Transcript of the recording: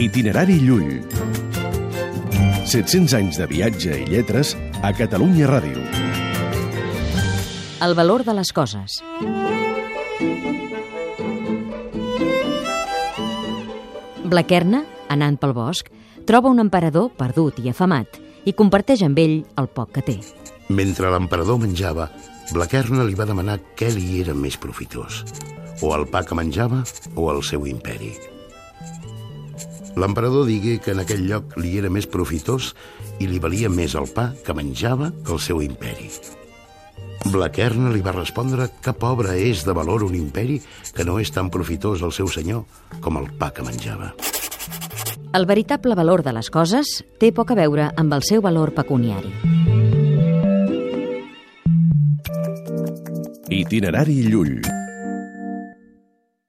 Itinerari Llull. 700 anys de viatge i lletres a Catalunya Ràdio. El valor de les coses. Blaquerna, anant pel bosc, troba un emperador perdut i afamat i comparteix amb ell el poc que té. Mentre l'emperador menjava, Blaquerna li va demanar què li era més profitós, o el pa que menjava o el seu imperi. L'emperador digué que en aquell lloc li era més profitós i li valia més el pa que menjava que el seu imperi. Blaquerna li va respondre que pobre és de valor un imperi que no és tan profitós al seu senyor com el pa que menjava. El veritable valor de les coses té poc a veure amb el seu valor pecuniari. Itinerari Llull.